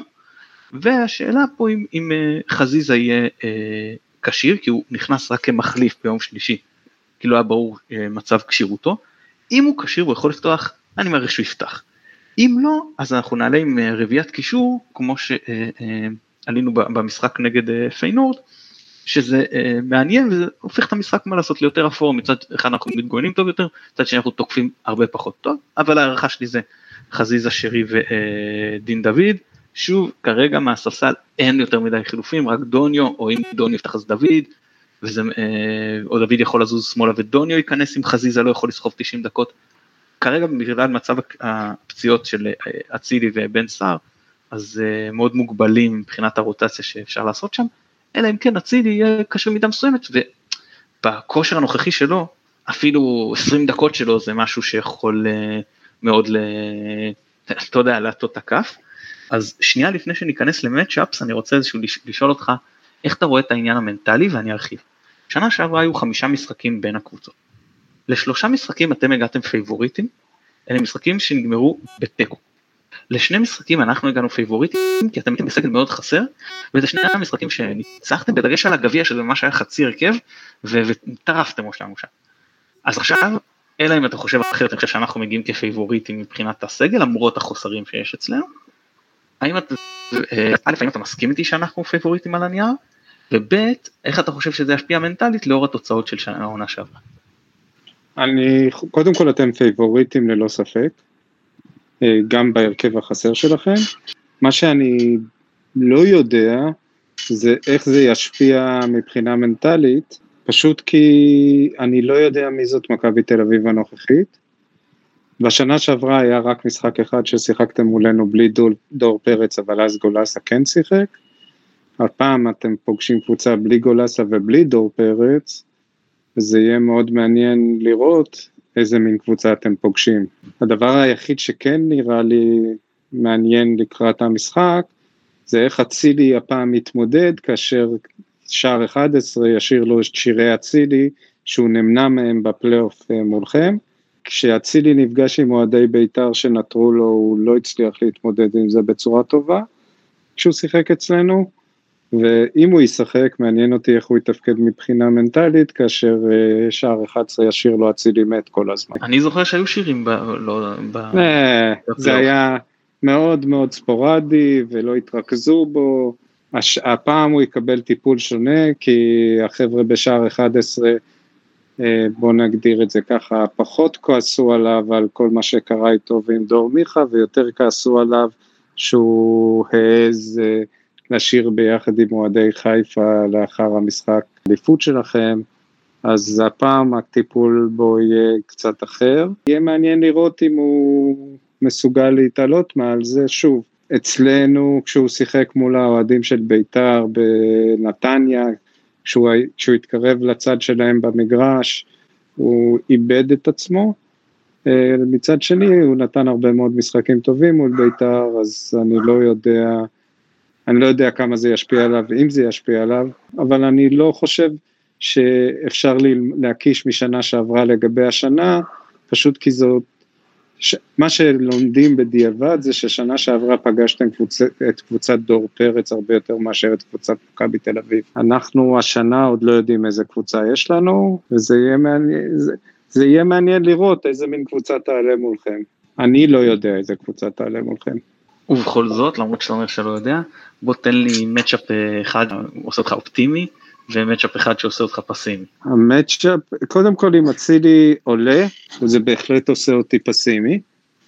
והשאלה פה אם, אם חזיזה יהיה כשיר, כי הוא נכנס רק כמחליף ביום שלישי, כי לא היה ברור מצב כשירותו. אם הוא כשיר הוא יכול לפתוח, אני מעריך שהוא יפתח. אם לא, אז אנחנו נעלה עם רביעיית קישור, כמו שעלינו במשחק נגד פיינורד, שזה מעניין וזה הופך את המשחק מה לעשות ליותר אפור, מצד אחד אנחנו מתגוננים טוב יותר, מצד שני אנחנו תוקפים הרבה פחות טוב, אבל הערכה שלי זה חזיזה שרי ודין דוד, שוב, כרגע מהספסל אין יותר מדי חילופים, רק דוניו, או אם דוניו יפתח אז דוד, וזה, אה, או דוד יכול לזוז שמאלה ודוניו ייכנס אם חזיזה לא יכול לסחוב 90 דקות. כרגע בגלל מצב הפציעות של אה, אצילי ובן סער, אז אה, מאוד מוגבלים מבחינת הרוטציה שאפשר לעשות שם, אלא אם כן אצילי יהיה קשה במידה מסוימת, ובכושר הנוכחי שלו, אפילו 20 דקות שלו זה משהו שיכול מאוד, ל... אתה יודע, להטות את הכף. אז שנייה לפני שניכנס למצ'אפס אני רוצה איזשהו לשאול אותך איך אתה רואה את העניין המנטלי ואני ארחיב. שנה שעברה היו חמישה משחקים בין הקבוצות. לשלושה משחקים אתם הגעתם פייבוריטים, אלה משחקים שנגמרו בתיקו. לשני משחקים אנחנו הגענו פייבוריטים כי אתם הייתם בסגל מאוד חסר וזה שני המשחקים שניצחתם בדגש על הגביע שזה ממש היה חצי הרכב וטרפתם אותנו שם. אז עכשיו אלא אם אתה חושב אחרת אני חושב שאנחנו מגיעים כפייבוריטים מבחינת הסגל למרות החוסרים שיש אצלנו האם אתה, אה, א', האם אתה מסכים איתי שאנחנו פייבוריטים על הנייר, וב', איך אתה חושב שזה ישפיע מנטלית לאור התוצאות של העונה שעברה? אני, קודם כל אתם פייבוריטים ללא ספק, אה, גם בהרכב החסר שלכם. מה שאני לא יודע זה איך זה ישפיע מבחינה מנטלית, פשוט כי אני לא יודע מי זאת מכבי תל אביב הנוכחית, בשנה שעברה היה רק משחק אחד ששיחקתם מולנו בלי דור, דור פרץ, אבל אז גולסה כן שיחק. הפעם אתם פוגשים קבוצה בלי גולסה ובלי דור פרץ, וזה יהיה מאוד מעניין לראות איזה מין קבוצה אתם פוגשים. הדבר היחיד שכן נראה לי מעניין לקראת המשחק, זה איך אצילי הפעם מתמודד כאשר שער 11 ישאיר לו את שירי אצילי שהוא נמנע מהם בפלייאוף אה, מולכם. כשאצילי נפגש עם אוהדי בית"ר שנטרו לו, הוא לא הצליח להתמודד עם זה בצורה טובה, כשהוא שיחק אצלנו, ואם הוא ישחק, מעניין אותי איך הוא יתפקד מבחינה מנטלית, כאשר uh, שער 11 ישיר לו אצילי מת כל הזמן. אני זוכר שהיו שירים ב... לא... ב... אה, זה היה מאוד מאוד ספורדי ולא התרכזו בו. הש... הפעם הוא יקבל טיפול שונה, כי החבר'ה בשער 11 אה, בוא נגדיר את זה ככה, פחות כעסו עליו על כל מה שקרה איתו ועם דור מיכה, ויותר כעסו עליו שהוא העז אה, לשיר ביחד עם אוהדי חיפה לאחר המשחק אליפות שלכם, אז הפעם הטיפול בו יהיה קצת אחר. יהיה מעניין לראות אם הוא מסוגל להתעלות מעל זה, שוב, אצלנו כשהוא שיחק מול האוהדים של בית"ר בנתניה, כשהוא, כשהוא התקרב לצד שלהם במגרש, הוא איבד את עצמו. אה, מצד שני, הוא נתן הרבה מאוד משחקים טובים מול בית"ר, אז אני לא יודע, אני לא יודע כמה זה ישפיע עליו, אם זה ישפיע עליו, אבל אני לא חושב שאפשר להקיש משנה שעברה לגבי השנה, פשוט כי זאת ש... מה שלומדים בדיעבד זה ששנה שעברה פגשתם קבוצ... את קבוצת דור פרץ הרבה יותר מאשר את קבוצת מכבי תל אביב. אנחנו השנה עוד לא יודעים איזה קבוצה יש לנו, וזה יהיה מעניין, זה, זה יהיה מעניין לראות איזה מין קבוצה תעלה מולכם. אני לא יודע איזה קבוצה תעלה מולכם. ובכל זאת, למרות שאתה אומר שלא יודע, בוא תן לי מצ'אפ אחד, עושה אותך אופטימי, ומצ'אפ אחד שעושה אותך פסימי. המצ'אפ, קודם כל אם אצילי עולה, זה בהחלט עושה אותי פסימי.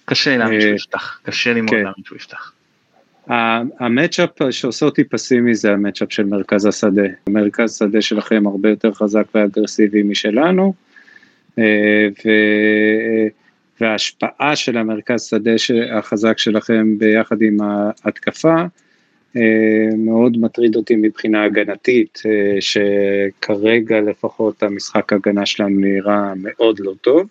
קשה להאמין שהוא אה, יפתח, קשה לי מאוד כן. להאמין שהוא יפתח. המצ'אפ שעושה אותי פסימי זה המצ'אפ של מרכז השדה. מרכז השדה שלכם הרבה יותר חזק ואגרסיבי משלנו, אה, ו... וההשפעה של המרכז שדה החזק שלכם ביחד עם ההתקפה, אה, מאוד מטריד אותי מבחינה הגנתית, אה, שכרגע לפחות המשחק הגנה שלנו נראה מאוד לא טוב.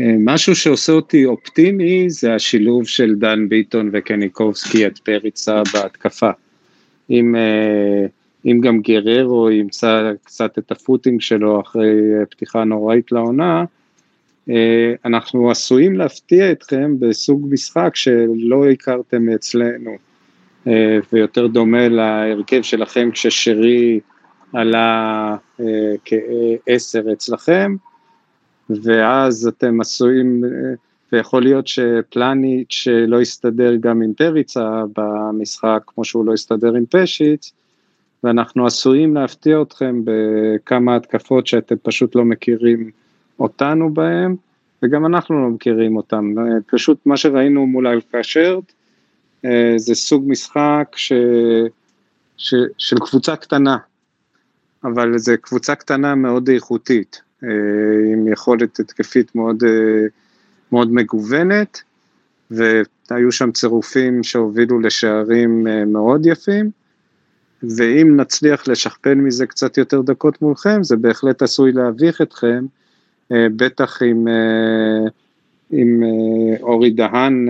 אה, משהו שעושה אותי אופטימי זה השילוב של דן ביטון וקניקובסקי את פריצה בהתקפה. אם, אם גם גררו ימצא קצת את הפוטינג שלו אחרי פתיחה נוראית לעונה, אנחנו עשויים להפתיע אתכם בסוג משחק שלא הכרתם אצלנו. אה, ויותר דומה להרכב שלכם כששרי עלה אה, כעשר אצלכם, ואז אתם עשויים, אה, ויכול להיות שפלניץ' לא יסתדר גם עם פריצה במשחק, כמו שהוא לא יסתדר עם פשיץ, ואנחנו עשויים להפתיע אתכם בכמה התקפות שאתם פשוט לא מכירים אותנו בהם, וגם אנחנו לא מכירים אותם. פשוט מה שראינו מול אלקשרט, אה, זה סוג משחק ש... ש... של קבוצה קטנה, אבל זו קבוצה קטנה מאוד איכותית, אה, עם יכולת התקפית מאוד, אה, מאוד מגוונת, והיו שם צירופים שהובילו לשערים מאוד יפים. ואם נצליח לשכפל מזה קצת יותר דקות מולכם, זה בהחלט עשוי להביך אתכם, אה, בטח אם, אה, אם אה, אורי דהן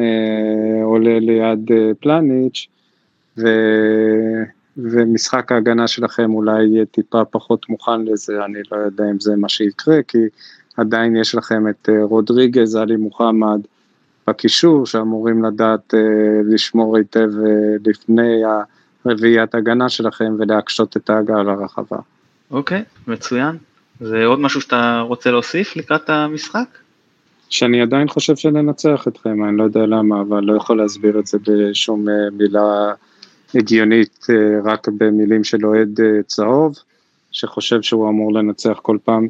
עולה ליד פלניץ', ו, ומשחק ההגנה שלכם אולי יהיה טיפה פחות מוכן לזה, אני לא יודע אם זה מה שיקרה, כי עדיין יש לכם את רודריגז, עלי מוחמד בקישור, שאמורים לדעת לשמור היטב לפני ה... רביעיית הגנה שלכם ולהקשות את ההגעה לרחבה. אוקיי, okay, מצוין. זה עוד משהו שאתה רוצה להוסיף לקראת המשחק? שאני עדיין חושב שננצח אתכם, אני לא יודע למה, אבל לא יכול להסביר את זה בשום אה, מילה הגיונית, אה, רק במילים של אוהד אה, צהוב, שחושב שהוא אמור לנצח כל פעם.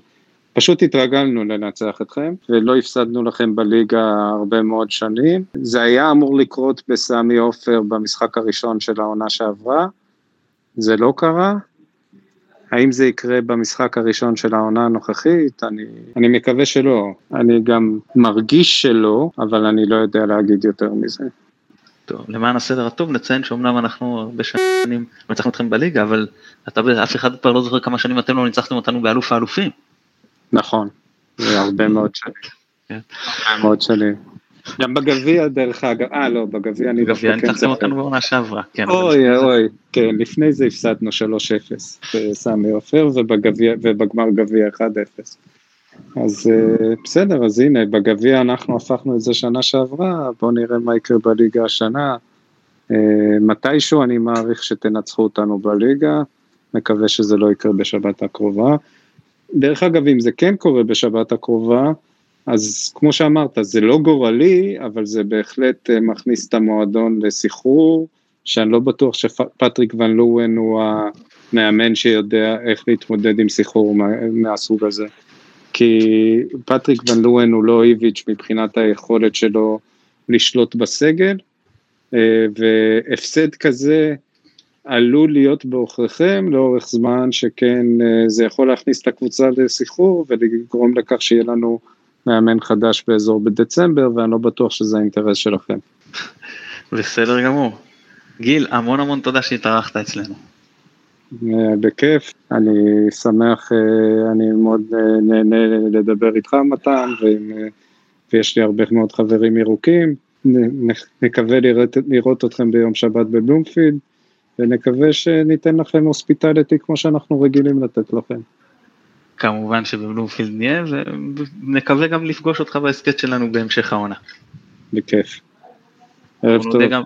פשוט התרגלנו לנצח אתכם, ולא הפסדנו לכם בליגה הרבה מאוד שנים. זה היה אמור לקרות בסמי עופר במשחק הראשון של העונה שעברה, זה לא קרה. האם זה יקרה במשחק הראשון של העונה הנוכחית? אני, אני מקווה שלא. אני גם מרגיש שלא, אבל אני לא יודע להגיד יותר מזה. טוב, למען הסדר הטוב נציין שאומנם אנחנו הרבה שנים מצחנו אתכם בליגה, אבל אתה, אף אחד כבר לא זוכר כמה שנים אתם לא ניצחתם אותנו באלוף האלופים. נכון, זה הרבה מאוד שנים. כן. הרבה מאוד שנים. גם בגביע דרך אגב, אה לא, בגביע אני דווקא כן ניצחתם אותנו בעונה שעברה, כן. אוי אוי, כן, לפני זה הפסדנו 3-0 בסמי עופר ובגמר גביע 1-0. אז אה, בסדר, אז הנה, בגביע אנחנו הפכנו את זה שנה שעברה, בואו נראה מה יקרה בליגה השנה. אה, מתישהו אני מעריך שתנצחו אותנו בליגה, מקווה שזה לא יקרה בשבת הקרובה. דרך אגב, אם זה כן קורה בשבת הקרובה, אז כמו שאמרת, זה לא גורלי, אבל זה בהחלט אה, מכניס את המועדון לסחרור, שאני לא בטוח שפטריק ון לואן הוא המאמן שיודע איך להתמודד עם סחרור מהסוג הזה. כי פטריק ון לואן הוא לא איביץ' מבחינת היכולת שלו לשלוט בסגל, אה, והפסד כזה עלול להיות בעוכריכם לאורך זמן, שכן אה, זה יכול להכניס את הקבוצה לסחרור ולגרום לכך שיהיה לנו מאמן חדש באזור בדצמבר, ואני לא בטוח שזה האינטרס שלכם. בסדר גמור. גיל, המון המון תודה שהתארחת אצלנו. אה, בכיף, אני שמח, אה, אני מאוד נהנה לדבר איתך מתן, ויש לי הרבה מאוד חברים ירוקים, נקווה לראות, לראות אתכם ביום שבת בבלומפילד. ונקווה שניתן לכם הוספיטליטי כמו שאנחנו רגילים לתת לכם. כמובן שבבלומפילד נהיה, ונקווה גם לפגוש אותך בהסכת שלנו בהמשך העונה. בכיף. ערב טוב. גם...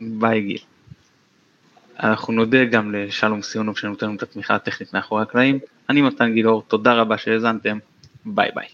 ביי גיל. אנחנו נודה גם לשלום סיונוב שנותן לנו את התמיכה הטכנית מאחורי הקלעים. אני מתן גילאור, תודה רבה שהאזנתם, ביי ביי.